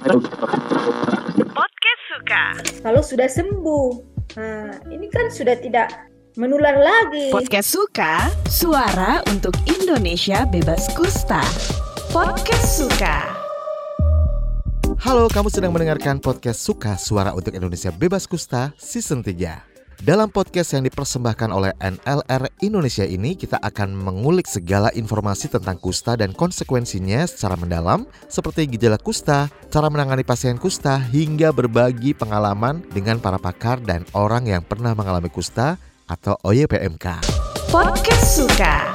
Podcast suka. Kalau sudah sembuh, nah, ini kan sudah tidak menular lagi. Podcast suka, suara untuk Indonesia bebas kusta. Podcast suka. Halo, kamu sedang mendengarkan podcast Suka Suara untuk Indonesia Bebas Kusta Season 3. Dalam podcast yang dipersembahkan oleh NLR Indonesia ini, kita akan mengulik segala informasi tentang kusta dan konsekuensinya secara mendalam, seperti gejala kusta, cara menangani pasien kusta, hingga berbagi pengalaman dengan para pakar dan orang yang pernah mengalami kusta atau OYPMK. Podcast suka.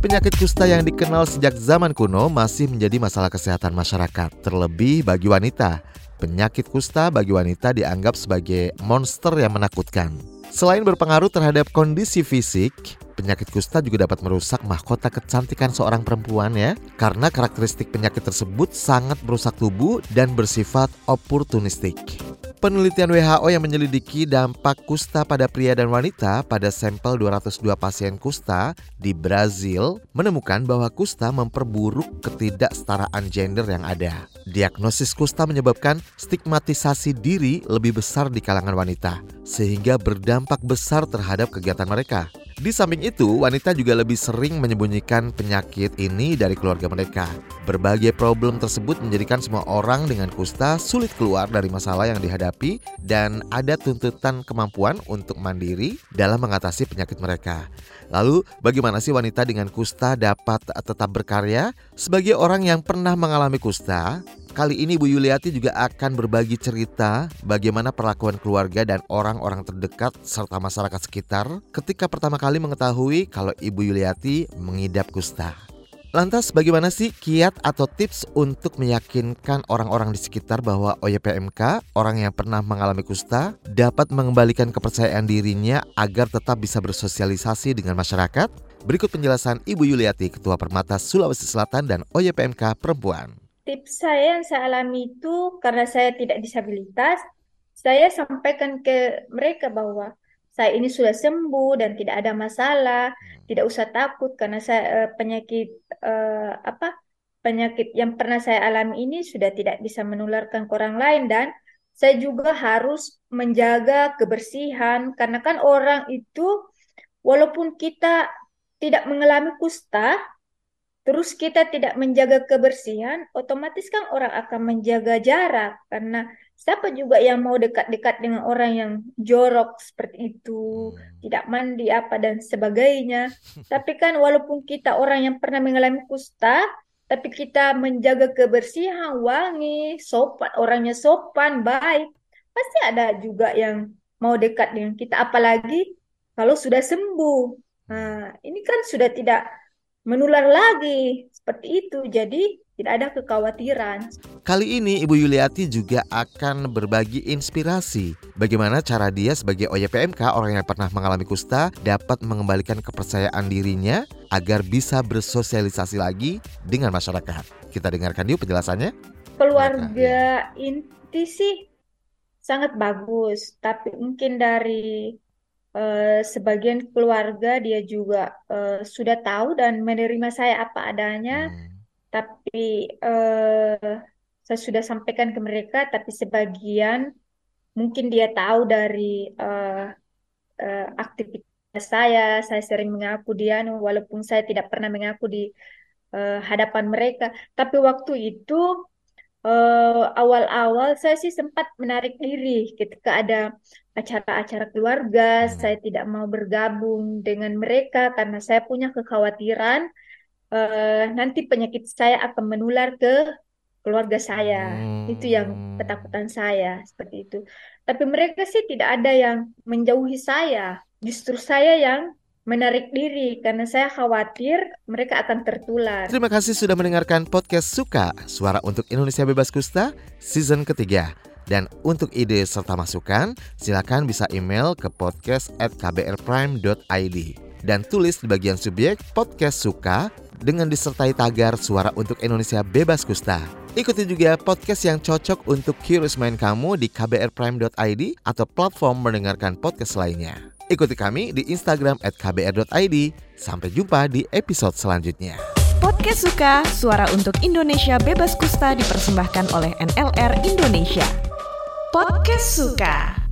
Penyakit kusta yang dikenal sejak zaman kuno masih menjadi masalah kesehatan masyarakat, terlebih bagi wanita. Penyakit kusta bagi wanita dianggap sebagai monster yang menakutkan. Selain berpengaruh terhadap kondisi fisik, penyakit kusta juga dapat merusak mahkota kecantikan seorang perempuan ya, karena karakteristik penyakit tersebut sangat merusak tubuh dan bersifat oportunistik. Penelitian WHO yang menyelidiki dampak kusta pada pria dan wanita pada sampel 202 pasien kusta di Brazil menemukan bahwa kusta memperburuk ketidaksetaraan gender yang ada. Diagnosis kusta menyebabkan stigmatisasi diri lebih besar di kalangan wanita, sehingga berdampak besar terhadap kegiatan mereka. Di samping itu, wanita juga lebih sering menyembunyikan penyakit ini dari keluarga mereka. Berbagai problem tersebut menjadikan semua orang dengan kusta sulit keluar dari masalah yang dihadapi dan ada tuntutan kemampuan untuk mandiri dalam mengatasi penyakit mereka. Lalu, bagaimana sih wanita dengan kusta dapat tetap berkarya? Sebagai orang yang pernah mengalami kusta, Kali ini Bu Yuliati juga akan berbagi cerita bagaimana perlakuan keluarga dan orang-orang terdekat serta masyarakat sekitar ketika pertama kali mengetahui kalau Ibu Yuliati mengidap kusta. Lantas bagaimana sih kiat atau tips untuk meyakinkan orang-orang di sekitar bahwa OYPMK, orang yang pernah mengalami kusta, dapat mengembalikan kepercayaan dirinya agar tetap bisa bersosialisasi dengan masyarakat? Berikut penjelasan Ibu Yuliati, Ketua Permata Sulawesi Selatan dan OYPMK Perempuan tips saya yang saya alami itu karena saya tidak disabilitas, saya sampaikan ke mereka bahwa saya ini sudah sembuh dan tidak ada masalah, hmm. tidak usah takut karena saya uh, penyakit uh, apa penyakit yang pernah saya alami ini sudah tidak bisa menularkan ke orang lain dan saya juga harus menjaga kebersihan karena kan orang itu walaupun kita tidak mengalami kusta terus kita tidak menjaga kebersihan, otomatis kan orang akan menjaga jarak karena siapa juga yang mau dekat-dekat dengan orang yang jorok seperti itu, hmm. tidak mandi apa dan sebagainya. Tapi kan walaupun kita orang yang pernah mengalami kusta, tapi kita menjaga kebersihan, wangi, sopan, orangnya sopan, baik, pasti ada juga yang mau dekat dengan kita apalagi kalau sudah sembuh. Nah, ini kan sudah tidak menular lagi seperti itu. Jadi tidak ada kekhawatiran. Kali ini Ibu Yuliati juga akan berbagi inspirasi bagaimana cara dia sebagai OYPMK orang yang pernah mengalami kusta dapat mengembalikan kepercayaan dirinya agar bisa bersosialisasi lagi dengan masyarakat. Kita dengarkan yuk penjelasannya. Keluarga inti sih sangat bagus, tapi mungkin dari uh, sebagian keluarga dia juga uh, sudah tahu dan menerima saya apa adanya, hmm. tapi uh, saya sudah sampaikan ke mereka, tapi sebagian mungkin dia tahu dari uh, uh, aktivitas saya, saya sering mengaku dia, walaupun saya tidak pernah mengaku di uh, hadapan mereka, tapi waktu itu awal-awal uh, saya sih sempat menarik diri ketika ada acara-acara keluarga, hmm. saya tidak mau bergabung dengan mereka karena saya punya kekhawatiran uh, nanti penyakit saya akan menular ke keluarga saya. Hmm. Itu yang ketakutan saya seperti itu. Tapi mereka sih tidak ada yang menjauhi saya. Justru saya yang menarik diri karena saya khawatir mereka akan tertular. Terima kasih sudah mendengarkan podcast Suka, Suara untuk Indonesia Bebas Kusta, season ketiga. Dan untuk ide serta masukan, silakan bisa email ke podcast at. Dan tulis di bagian subjek podcast suka dengan disertai tagar suara untuk Indonesia bebas kusta. Ikuti juga podcast yang cocok untuk curious mind kamu di kbrprime.id atau platform mendengarkan podcast lainnya. Ikuti kami di Instagram at kbr.id. Sampai jumpa di episode selanjutnya. Podcast Suka, suara untuk Indonesia bebas kusta dipersembahkan oleh NLR Indonesia. Podcast Suka.